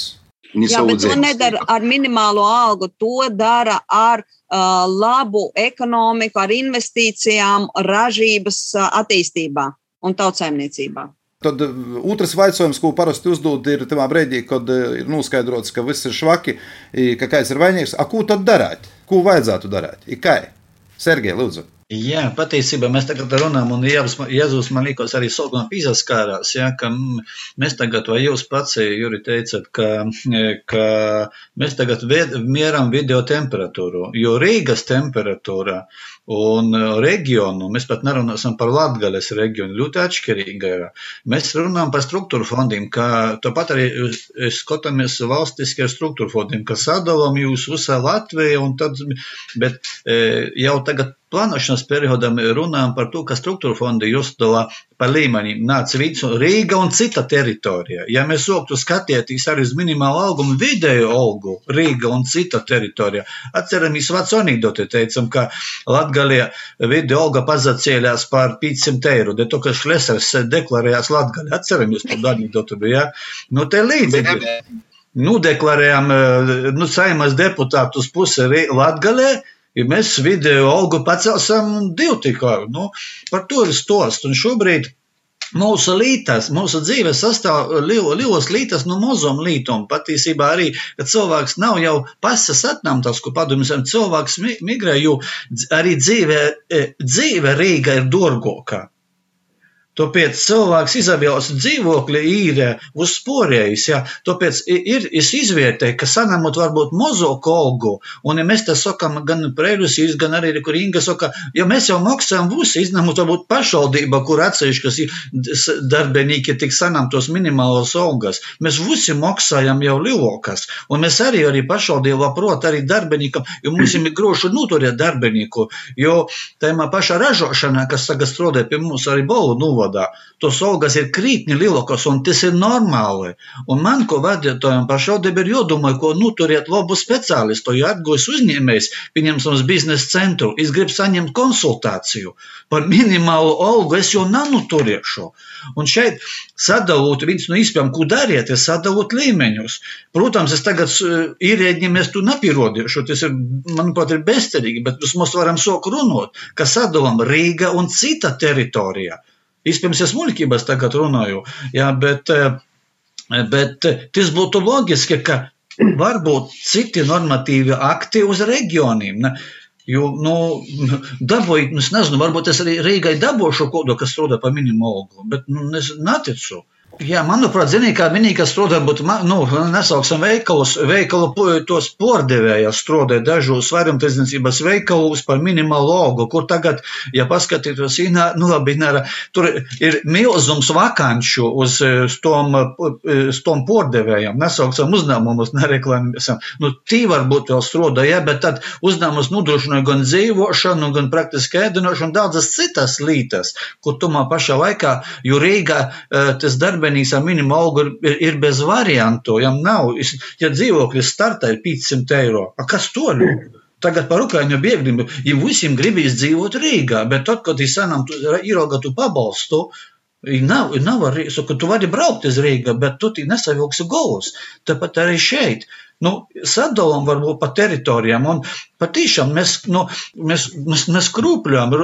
Ni Jā, bet to nedara ar minimālo algu. To dara ar uh, labu ekonomiku, ar investīcijām, ražības uh, attīstībā un tautsēmniecībā. Tad uh, otrs jautājums, ko parasti uzdod, ir tajā brīdī, kad uh, ir noskaidrots, ka viss ir švaki, ka kāds ir vainīgs. Ko tad darīt? Ko vajadzētu darīt? Kā? Sergei, lūdzu. Jā, patiesībā mēs tagad runājam, un Jēzus man liekas arī Solgona pīzaskārās, ja, ka mēs tagad, vai jūs pats, Juri, teicat, ka, ka mēs tagad mieram video temperatūru, jo Rīgas temperatūra un reģionu, mēs pat nerunāsim par Latgales reģionu, ļoti atšķirīga ir. Mēs runājam par struktūru fondiem, ka tāpat arī skatāmies valstiskie struktūru fondiem, ka sadalām jūs visā Latviju, un tad, bet jau tagad plānošanas periodam runājam par to, ka struktūra fondi jāsadala pa līmeņiem. Nāc Rīga un cita teritorija. Ja mēs soktu skatieties arī uz minimālu algumu, vidēju algu Rīga un cita teritorija, atceramies vecu anekdoti, teicam, ka Latgalie vidēju alga pazacēlās par 500 eiro, de to, ka Šlesers deklarējās Latgali. Atceramies to anekdotu, ja? Nu, te līdzīgi. Nu, deklarējām, nu, saimas deputātus pusi Latgalē, ja mēs video algu pacelsim divu tikai. Nu, par to ir stost. Un šobrīd Mūsu lītas, mūsu dzīve sastāv lielos lītas no mazām lītām. Patiesībā arī, kad cilvēks nav jau pasas atnāmtas, ko padomāsim, cilvēks migrē, jo arī dzīve, e, dzīve Rīga ir dārgāka. Tāpēc cilvēks izvēlas dzīvokli īrē uz sporējas. Ja? Tāpēc ir, es izvērtēju, ka sanamot varbūt mazāku algu, un ja mēs tā sakām gan prēļusīs, gan arī, kur Inga saka, ja mēs jau maksājam visi, izņemot varbūt pašvaldība, kur atsevišķas darbenīki tik sanam tos minimālos algas, mēs visi maksājam jau lielākas, un mēs arī, arī pašvaldība prot arī darbenīkam, jo mums ir grošu noturēt darbenīku, jo tajā pašā ražošanā, kas tagad strādē pie mums arī balu novada, strādā, tos algas ir krītni lielākas, un tas ir normāli. Un man, ko vadītājiem pašvaldība ir jādomā, ko nu turiet labu speciālistu, jo atgojas uzņēmējs, pieņemsim uz biznesa centru, es gribu saņemt konsultāciju par minimālu algu, es jau nanuturiešu. Un šeit sadalot viens no iespējām, ko dariet, ir sadalot līmeņus. Protams, es tagad īrēģiem es tu nepierodīšu, tas ir, manuprāt, ir bezcerīgi, bet mēs varam soku runot, ka sadalām Rīga un cita teritorija. Iespējams, es muļķības tagad runāju, jā, bet, eh, bet eh, tas būtu loģiski, ka varbūt citi normatīvi akti uz reģioniem. Ne? Jo, nu, dabūju, es nezinu, varbūt es arī Rīgai dabūšu kaut ko, kas strādā pa minimumu, bet, nu, es neticu. Jā, manuprāt, zinīgi, kā vienīgi, kas strādā, būtu, nu, nesauksim veikalus, veikalu tos pordevējas strādā dažos vairumtirdzniecības veikalus par minimālu algu, kur tagad, ja paskatītos, inā, nu, labi, nara, tur ir milzums vakanču uz tom, tom pordevējiem, nesauksim uzņēmumus, nereklamēsim. Nu, tī varbūt vēl strādā, jā, bet tad uzņēmums nodrošināja gan dzīvošanu, gan praktiski ēdinošanu, daudzas citas lītas, kur tomā pašā laikā, jo Rīgā tas darbi Slovenijas ar minimumu algu ir, ir bez variantu. Ja nav, ja dzīvoklis startā ir 500 eiro, a kas to ļauj? Tagad par Ukraiņu bēgļiem, ja visiem gribīs dzīvot Rīgā, bet tad, kad ir sanām, tu ierauga tu pabalstu, Nav, nav arī, ka tu vari braukt uz Rīgā, bet tu nesavilksi govus. Tāpat arī šeit. Nu, sadalām varbūt pa teritorijām, un patīšām mēs, nu, mēs, mēs, mēs krūpļām,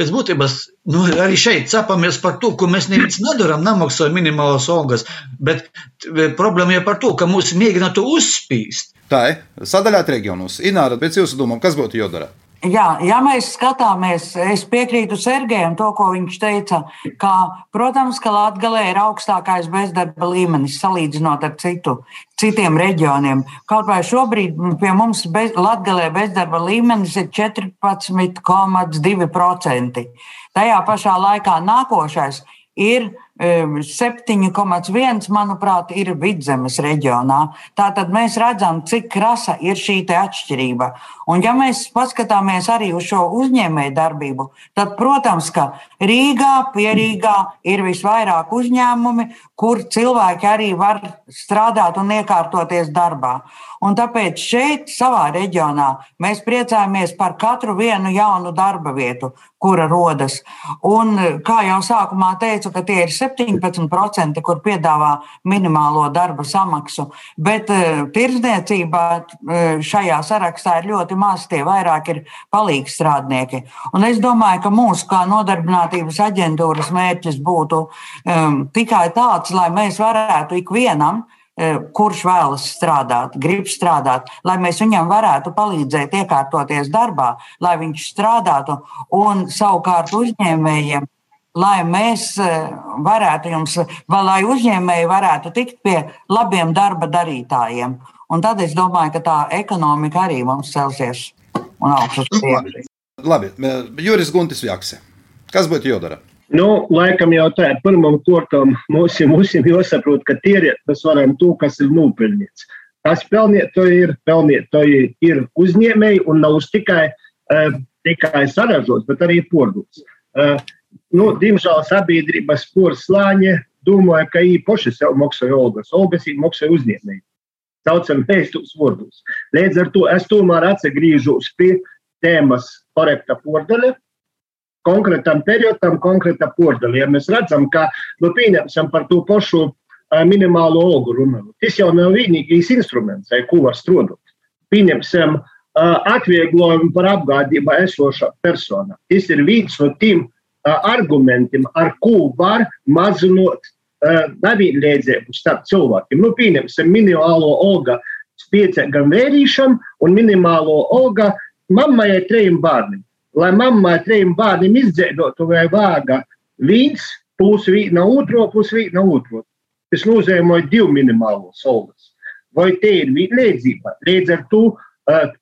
pēc būtības, nu, arī šeit capamies par to, ko mēs neviens nedaram, nemaksājam minimālas algas, bet problēma ir par to, ka mūs mēģina to uzspīst. Tā ir sadaļāt reģionos. Ināra, pēc jūsu domām, kas būtu jādara? Jā, ja mēs skatāmies, es piekrītu Sergejam to, ko viņš teica, ka, protams, ka Latvijā ir augstākais bezdarba līmenis salīdzinot ar citu, citiem reģioniem. Kaut vai šobrīd pie mums bez, Latvijā bezdarba līmenis ir 14,2%. Tajā pašā laikā nākošais ir 7,1, manuprāt, ir vidzemes reģionā. Tātad mēs redzam, cik krasa ir šī atšķirība. Un, ja mēs paskatāmies arī uz šo uzņēmēju darbību, tad, protams, ka Rīgā, Pierīgā ir visvairāk uzņēmumi, kur cilvēki arī var strādāt un iekārtoties darbā. Un tāpēc šeit, savā reģionā, mēs priecājamies par katru vienu jaunu darba vietu, kura rodas. Un, kā jau sākumā teicu, tie ir 17%, kur piedāvā minimālo darba samaksu, bet uh, tirdzniecībā uh, šajā sarakstā ir ļoti maz, tie vairāk ir palīgstrādnieki. Un es domāju, ka mūsu kā nodarbinātības aģentūras mērķis būtu um, tikai tāds, lai mēs varētu ikvienam kurš vēlas strādāt, grib strādāt, lai mēs viņam varētu palīdzēt iekārtoties darbā, lai viņš strādātu, un savukārt uzņēmējiem, lai mēs eh, varētu jums, vai lai uzņēmēji varētu tikt pie labiem darba darītājiem. Un tad es domāju, ka tā ekonomika arī mums celsies un augsts uz priekšu. Labi, Juris Guntis Jakse. Kas būtu jādara? Nu, laikam jau tā ir pirmam kortam mums, mums jāsaprot, ka tie mēs varam to, kas ir nopelnīts. Kas pelnītoji ir, pelnītoji ir uzņēmēji un nav tikai, uh, tikai saražots, bet arī pordots. Nu, diemžēl sabiedrības poras slāņi domāja, ka viņi paši sev maksāja algas, algas viņi maksāja uzņēmēji. Saucam mēs tos vārdus. Līdz ar to es tomēr atgriežos pie tēmas korekta pordaļa konkrētam periodam, konkrēta pordaļa. Ja mēs redzam, ka, nu, pieņemsim par to pašu minimālo algu runāju, tas jau nav vienīgais instruments, ar ko var strādāt. Pieņemsim atvieglojumu par apgādību esošā persona. Tas ir viens no tiem argumentiem, ar ko var mazinot nevienlīdzību starp cilvēkiem. Nu, pieņemsim minimālo algu spiecīgam vērīšam un minimālo algu mammai ar trījiem bērniem lai mamma ar trim bērniem izdzēdotu vai vāga viens, pusi viena otro, pusi viena otro. Tas nozīmē divu minimālos algas. Vai te ir vienlīdzība? Līdz ar to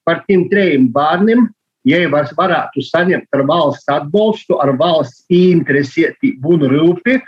par tiem trim bērniem, ja var, varētu saņemt ar valsts atbalstu, ar valsts interesētību un rūpi,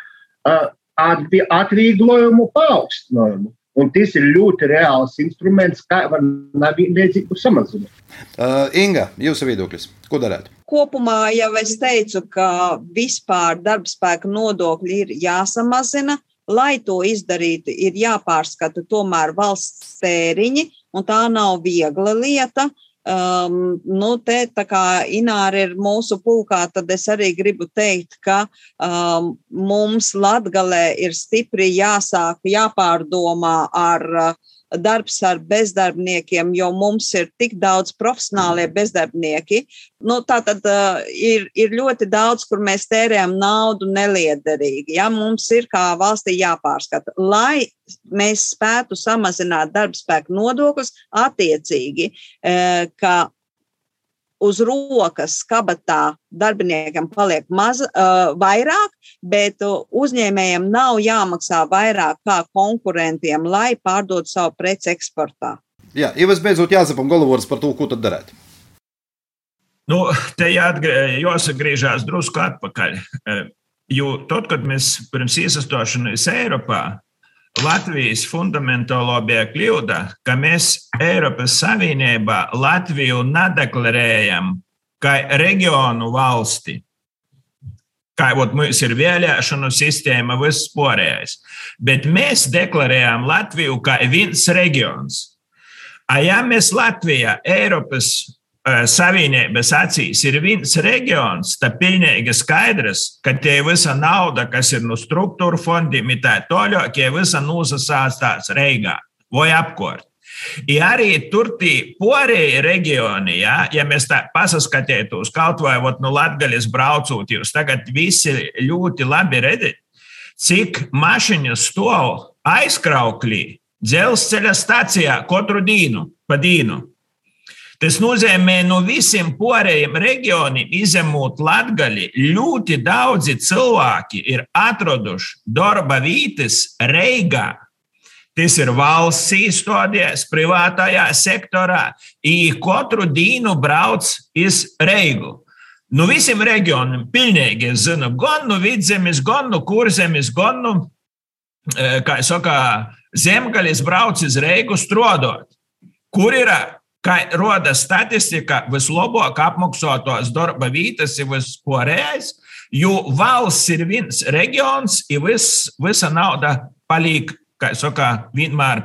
uh, atvieglojumu paaugstinājumu. Un tas ir ļoti reāls instruments, kā var nevienlīdzību samazināt. Uh, Inga, jūsu viedoklis, ko darāt? Kopumā jau es teicu, ka vispār darbspēka nodokļi ir jāsamazina. Lai to izdarītu, ir jāpārskata tomēr valsts tēriņi, un tā nav viegla lieta. Um, nu, te, tā kā Ināra ir mūsu pulkā, tad es arī gribu teikt, ka um, mums Latgalē ir stipri jāsāk, jāpārdomā ar uh, darbs ar bezdarbniekiem, jo mums ir tik daudz profesionālie bezdarbnieki. Nu, tā tad uh, ir, ir ļoti daudz, kur mēs tērējam naudu neliederīgi. Ja? Mums ir kā valstī jāpārskata, lai mēs spētu samazināt darbspēku nodokļus attiecīgi, uh, ka uz rokas kabatā darbiniekam paliek maz, uh, vairāk, bet uzņēmējiem nav jāmaksā vairāk kā konkurentiem, lai pārdotu savu preci eksportā. Jā, ja visbeidzot jāzapam galvos par to, ko tad darīt. Nu, te jāatgriežas drusku atpakaļ. Jo tad, kad mēs pirms iesaistīšanās Eiropā Latvijas fundamentālo bija kļūda, ka mēs Eiropas Savienībā Latviju nedeklarējam kā reģionu valsti. Kā jau mums ir vēlēšanu sistēma, viss pārējais. Bet mēs deklarējām Latviju kā viens reģions. A, ja mēs Latvijā, Eiropas Savienības acīs ir viens reģions, tad pilnīgi skaidrs, ka tie visa nauda, kas ir no struktūra fondiem, ir tā toļāk, ja visa nosasāstās Reigā vai apkort. Ja arī tur tie porēji reģioni, ja, ja mēs tā pasaskatītos kaut vai ot, no Latgaļas braucot, jūs tagad visi ļoti labi redzat, cik mašiņas stāv aizkrauklī dzelzceļa stacijā katru dienu pa dienu. Tas nozīmē, no visiem pārējiem reģioniem, izņemot Latviju, ļoti daudzi cilvēki ir atraduši darba vietas Reigā. Tas ir valsts īstenībā, privātajā sektorā, katru dienu brauc uz Reigu. No visiem reģioniem pilnīgi es zinu, gan no vidzemes, gan no kurzemes, gan no, eh, kā jau saka, zemgaļas brauc uz Reigu strādāt. Kur ir kā rodas statistika, vislabāk apmaksātos darba vietas ir vispārējais, jo valsts ir viens reģions, ir vis, visa nauda paliek. Kā saka, vienmēr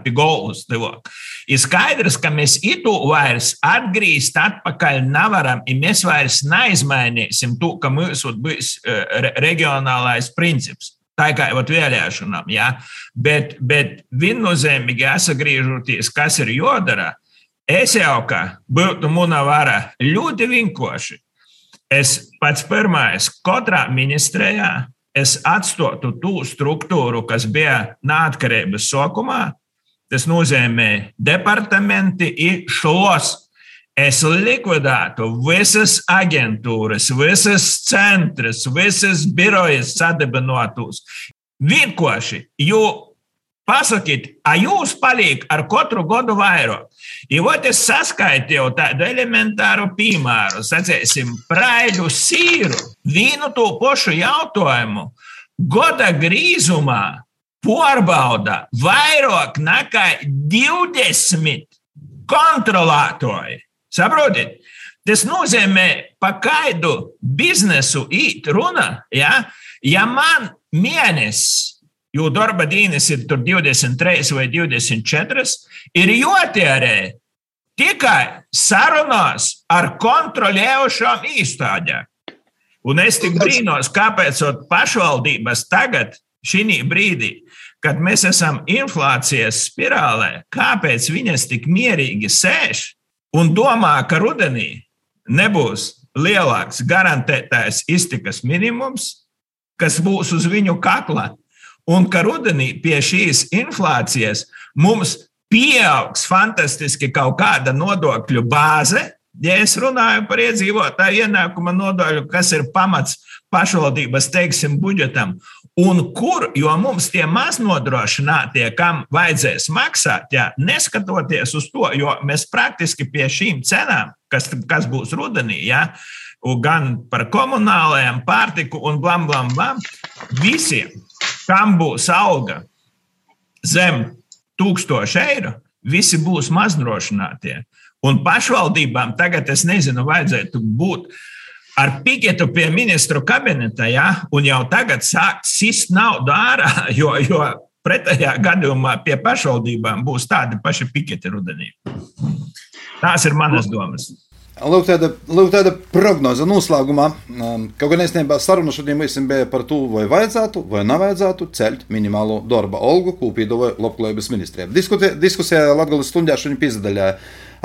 devot. Ir skaidrs, ka mēs itu vairs atgriezt atpakaļ nevaram, ja mēs vairs neizmainīsim to, ka mums būs reģionālais princips. Tā kā jau vēlēšanām, ja? bet, bet viennozīmīgi jāsagriežoties, kas ir jodara, Es jau kā būtu mūna vara ļoti vienkārši. Es pats pirmais katrā ministrijā es atstotu to struktūru, kas bija neatkarības sākumā. Tas nozīmē departamenti un šos. Es likvidētu visas aģentūras, visas centras, visas birojas sadibinotus. Vienkārši, jo pasakiet, a jūs paliek ar katru gadu vairāk. I vot es saskaitīju tādu elementāru piemēru, sacēsim, praļu sīru, vienu to pašu jautājumu, gada grīzumā pārbauda vairāk nekā 20 kontrolētāji. Saprotiet? Tas nozīmē, pa kādu biznesu īt runa, ja, ja man mēnesis jo darba dienas ir 23 vai 24, ir jātērē tikai sarunās ar kontrolējošām iestādēm. Un es tik brīnos, kāpēc pašvaldības tagad, šī brīdī, kad mēs esam inflācijas spirālē, kāpēc viņas tik mierīgi sēž un domā, ka rudenī nebūs lielāks garantētais iztikas minimums, kas būs uz viņu kakla, un ka rudenī pie šīs inflācijas mums pieaugs fantastiski kaut kāda nodokļu bāze. Ja es runāju par iedzīvotāju ienākuma nodokļu, kas ir pamats pašvaldības, teiksim, budžetam, un kur, jo mums tie maznodrošinātie, kam vajadzēs maksāt, ja, neskatoties uz to, jo mēs praktiski pie šīm cenām, kas, kas būs rudenī, ja, gan par komunālajiem, pārtiku un blam, blam, blam, visiem kam būs alga zem tūkstoši eiro, visi būs maznodrošinātie. Un pašvaldībām tagad, es nezinu, vajadzētu būt ar piketu pie ministru kabineta, ja, un jau tagad sākt sist naudu ārā, jo, jo pretējā gadījumā pie pašvaldībām būs tādi paši piketi rudenī. Tās ir manas domas. Lūk, tāda, lūk, tāda prognoze noslēgumā. Um, kaut gan īstenībā saruna šodien bija par to, vai vajadzētu vai nevajadzētu celt minimālo darba algu, ko piedāvāja Labklājības ministrijā. Diskusijā Latvijas stundā šodien piesaistīja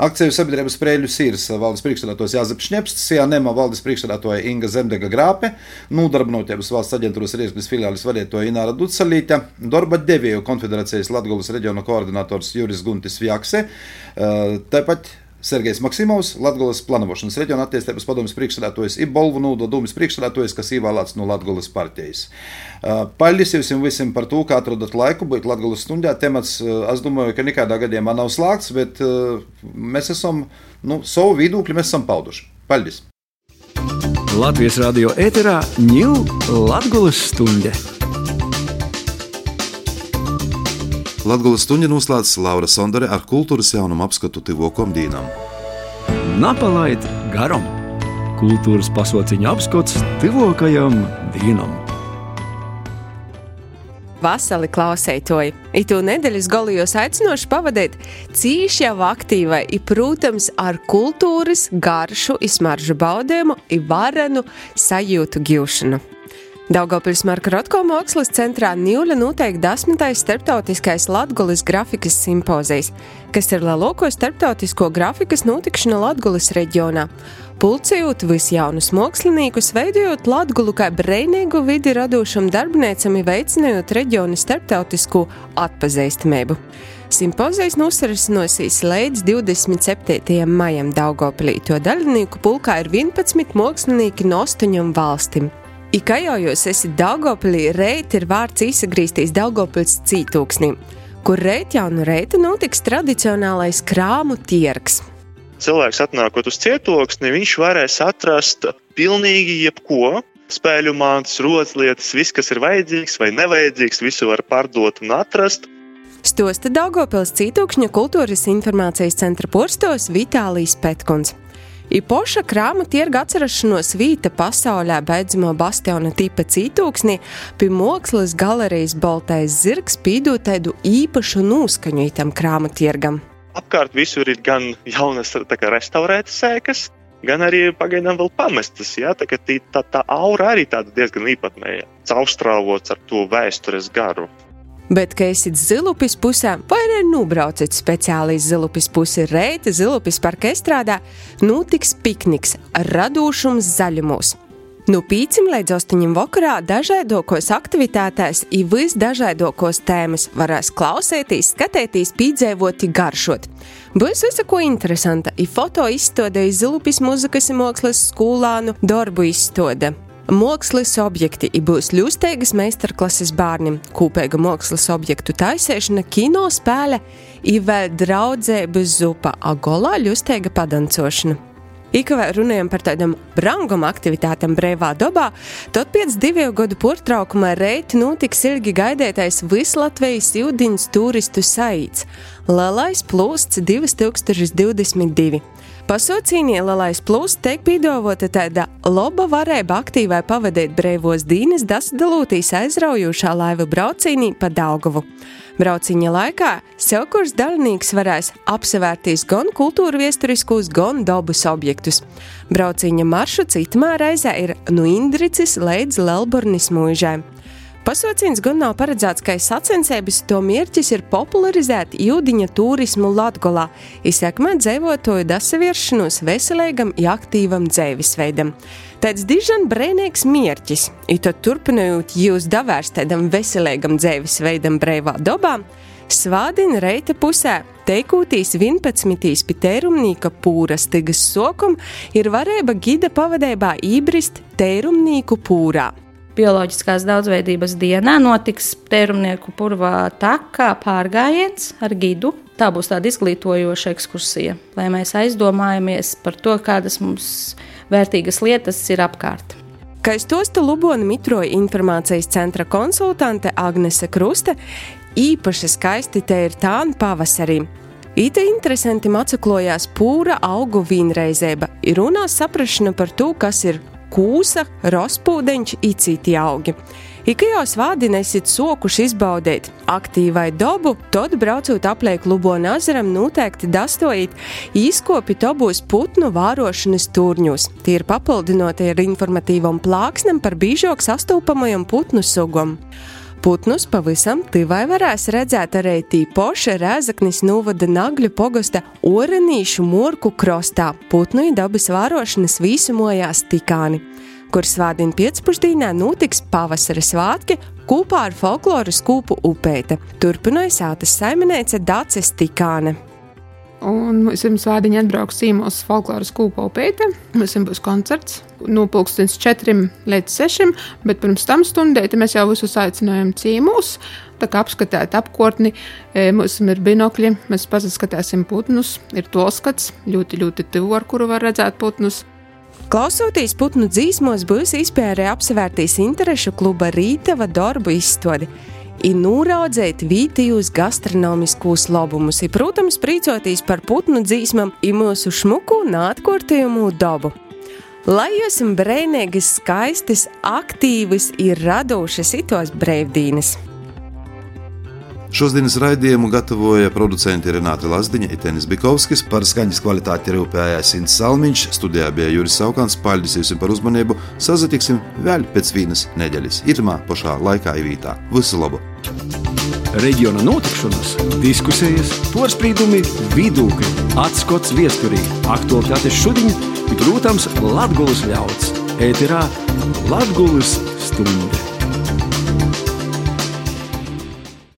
akciju sabiedrības sprēļu sīrs valdes priekšstādātājs Jāzeps Šnepsts, Sianema valdes priekšstādātāja Inga Zemdega Grāpe, nodarbinotības valsts aģentūras Riezgas filiālis vadītāja Ināra Ducelīte, darba devēju konfederācijas Latgulas reģiona koordinators Juris Guntis Vjakse. Uh, tāpat Sergejs Maksimovs, Latvijas plānošanas reģiona attīstības padomjas priekšsēdētājs, ir Bolvu Nūda dūmis priekšsēdētājs, kas ievēlēts no Latvijas partijas. Paldies jums visiem par to, ka atradat laiku būt Latvijas stundā. Temats, es domāju, ka nekādā gadījumā nav slēgts, bet mēs esam nu, savu viedokli pauduši. Paldies! Latvijas radio ēterā ņūl Latvijas stundā. Latvijas stuņa noslēdz Laura Sondere ar kultūras jaunumu apskatu Tivo komdīnam. Napalaid garam! Kultūras pasauciņa apskats Tivokajam dīnam! Vasali klausētoji, itu nedēļas galijos aicinoši pavadīt cīši jau aktīvai, i, protams, ar kultūras, garšu, izmaržu baudējumu, i varenu sajūtu gūšanu. Daugopils Marka Rotko mākslas centrā Nīļa noteikti desmitais starptautiskais Latgulis grafikas simpozijas, kas ir lielāko starptautisko grafikas notikšana Latgulis reģionā. Pulcējot visjaunus māksliniekus, veidojot Latgulu kā brīvīgu vidi radošam darbiniecam, veicinot reģionu starptautisku atpazīstamību. Simpozijas nosarisinosies līdz 27. maijam Daugopilī. To dalībnieku pulkā ir 11 mākslinieki no 8 valstīm. Ikā jau jūs esat Daugopilī, reit ir vārds izsagrīstīs Daugopils cītūksnī, kur reit jaunu reitu notiks tradicionālais krāmu tirgs. Cilvēks atnākot uz cietoksni, viņš varēs atrast pilnīgi jebko, spēļu mākslas, rotaļlietas, viss, kas ir vajadzīgs vai nevajadzīgs, visu var pārdot un atrast. Stosta Daugopils Cītūkšņa kultūras informācijas centra porstos Vitālijas Petkuns. I poša krāma tirga atcerašanos vīta pasaulē beidzamo bastiona tipa cītūksnī, pie mākslas galerijas Baltais zirgs pīdot tādu īpašu noskaņu itam krāma tirgam. Apkārt visur ir gan jaunas kā, restaurētas sēkas, gan arī pagaidām vēl pamestas. Ja? Tā, tā, tā aura arī tāda diezgan īpatnēja, caurstrāvots ar to vēstures garu. Bet, ka esat zilupis pusē, vai arī nubraucat speciāli iz zilupis pusi reita, zilupis parka estrādā, notiks pikniks radošums zaļumos. No pīcim līdz astoņiem vakarā dažādākos aktivitātēs ir visdažādākos tēmas varēs klausēties, skatīties, pīdzēvot, garšot. Būs visa ko interesanta, ir foto izstāde, zilupis muzikas mākslas skolānu darbu izstāde. Mākslas objekti būs ļusteigas meistarklases bērniem, kopīga mākslas objektu taisīšana, kino spēle, vēl draudzības zupa, agolā ļusteiga padancošana. Ikavē runājam par tādām branguma aktivitātēm brīvā dabā, tad pēc divu gadu portraukumā reiti notiks ilgi gaidētais Vislatvijas ūdeņas turistu saīts - Lielais plūsts 2022. Pasaucīnie Lielais Plus tiek piedāvāta tāda laba varēja aktīvai pavadīt brīvos dīnes dasdalūtīs aizraujošā laiva braucīnī pa Daugavu. Brauciņa laikā Silkurs dalībnieks varēs apsevērtīs gan kultūra viesturiskus, gan dabas objektus. Brauciņa maršruts itamā reizē ir no Indricis līdz Lelbornis mūžai. Pasaucīns gan nav paredzēts, ka sacensības to mērķis ir popularizēt jūdiņa turismu Latgolā, izsekmēt dzīvotoju dasavieršanos veselīgam, aktīvam dzīvesveidam. Tāds dižan brēnīgs mērķis, ir tad turpinot jūs davērst tādam veselīgam dzīvesveidam brīvā dobā, svādina reita pusē teikūtīs 11. pitērumnīka pūras tigas sokam ir varēja gida pavadībā ībrist tērumnīku pūrā. Bioloģiskās daudzveidības dienā notiks tērumnieku purvā takā pārgājiens ar gidu. Tā būs tāda izglītojoša ekskursija, lai mēs aizdomājamies par to, kādas mums vērtīgas lietas ir apkārt. Kā stosta Lubona Mitroja informācijas centra konsultante Agnese Kruste, īpaši skaisti te ir tāna pavasarī. Ita interesanti atsaklojās pūra augu vīnreizēba, ir runās saprašana par to, kas ir kūsa, rospūdeņš, citi augi. Ikajos vādinesit sokuši izbaudīt aktīvai dobu, tad braucot apliek Lubona azaram noteikti dastojīt izkopi tobūs putnu vārošanas turņus. Tie ir papildinotie ar informatīvam plāksnem par bīžok sastūpamajam putnu sugam. Putnus pavisam tivai varēs redzēt arī tīpoša Rēzaknis novada Nagļu pogosta Orenīšu morku krostā, putnu dabas vārošanas vīsumojās tikāni kur svādiņu pēcpusdienā notiks pavasara svētki kopā ar folkloras kūpu upēta. Turpināja sātas saimniece Dācis Tikāne. Un mums ir svādiņa atbrauks cīmos folkloras kūpa upēta. Mums būs koncerts no pulkstens 4 līdz 6, bet pirms tam stundēti mēs jau visus aicinājām cīmos. Tā kā apskatīt apkārtni, e, mums ir binokļi, mēs paskatīsim putnus, ir to skats, ļoti, ļoti tuvu, ar kuru var redzēt putnus. Klausoties putnu dzīsmos, būs izpērē apsevērtīs interešu kluba Rītava darbu izstādi ir nūraudzēt vietējos gastronomiskos labumus, ir, protams, priecoties par putnu dzīsmām, ir mūsu šmuku un atkārtojumu dabu. Lai jūs esat brīvīgas, skaistas, aktīvas, ir radošas itos brīvdienas! Šodienas raidījumu gatavoja producenti Renāte Lazdiņa, Itenis Bikovskis, par skaņas kvalitāti rūpējās Inns Salmiņš, studijā bija Juris Saukants, paldies jums par uzmanību, sazatiksim vēl pēc vienas nedēļas, itamā pašā laikā īvītā. Visu labu! Reģiona notikšanas, diskusijas, porcelāna, vidūkļi, atskats viesturī, aktuālitātes šodien, protams, Latvijas ļauds. Ēterā Latvijas stunde!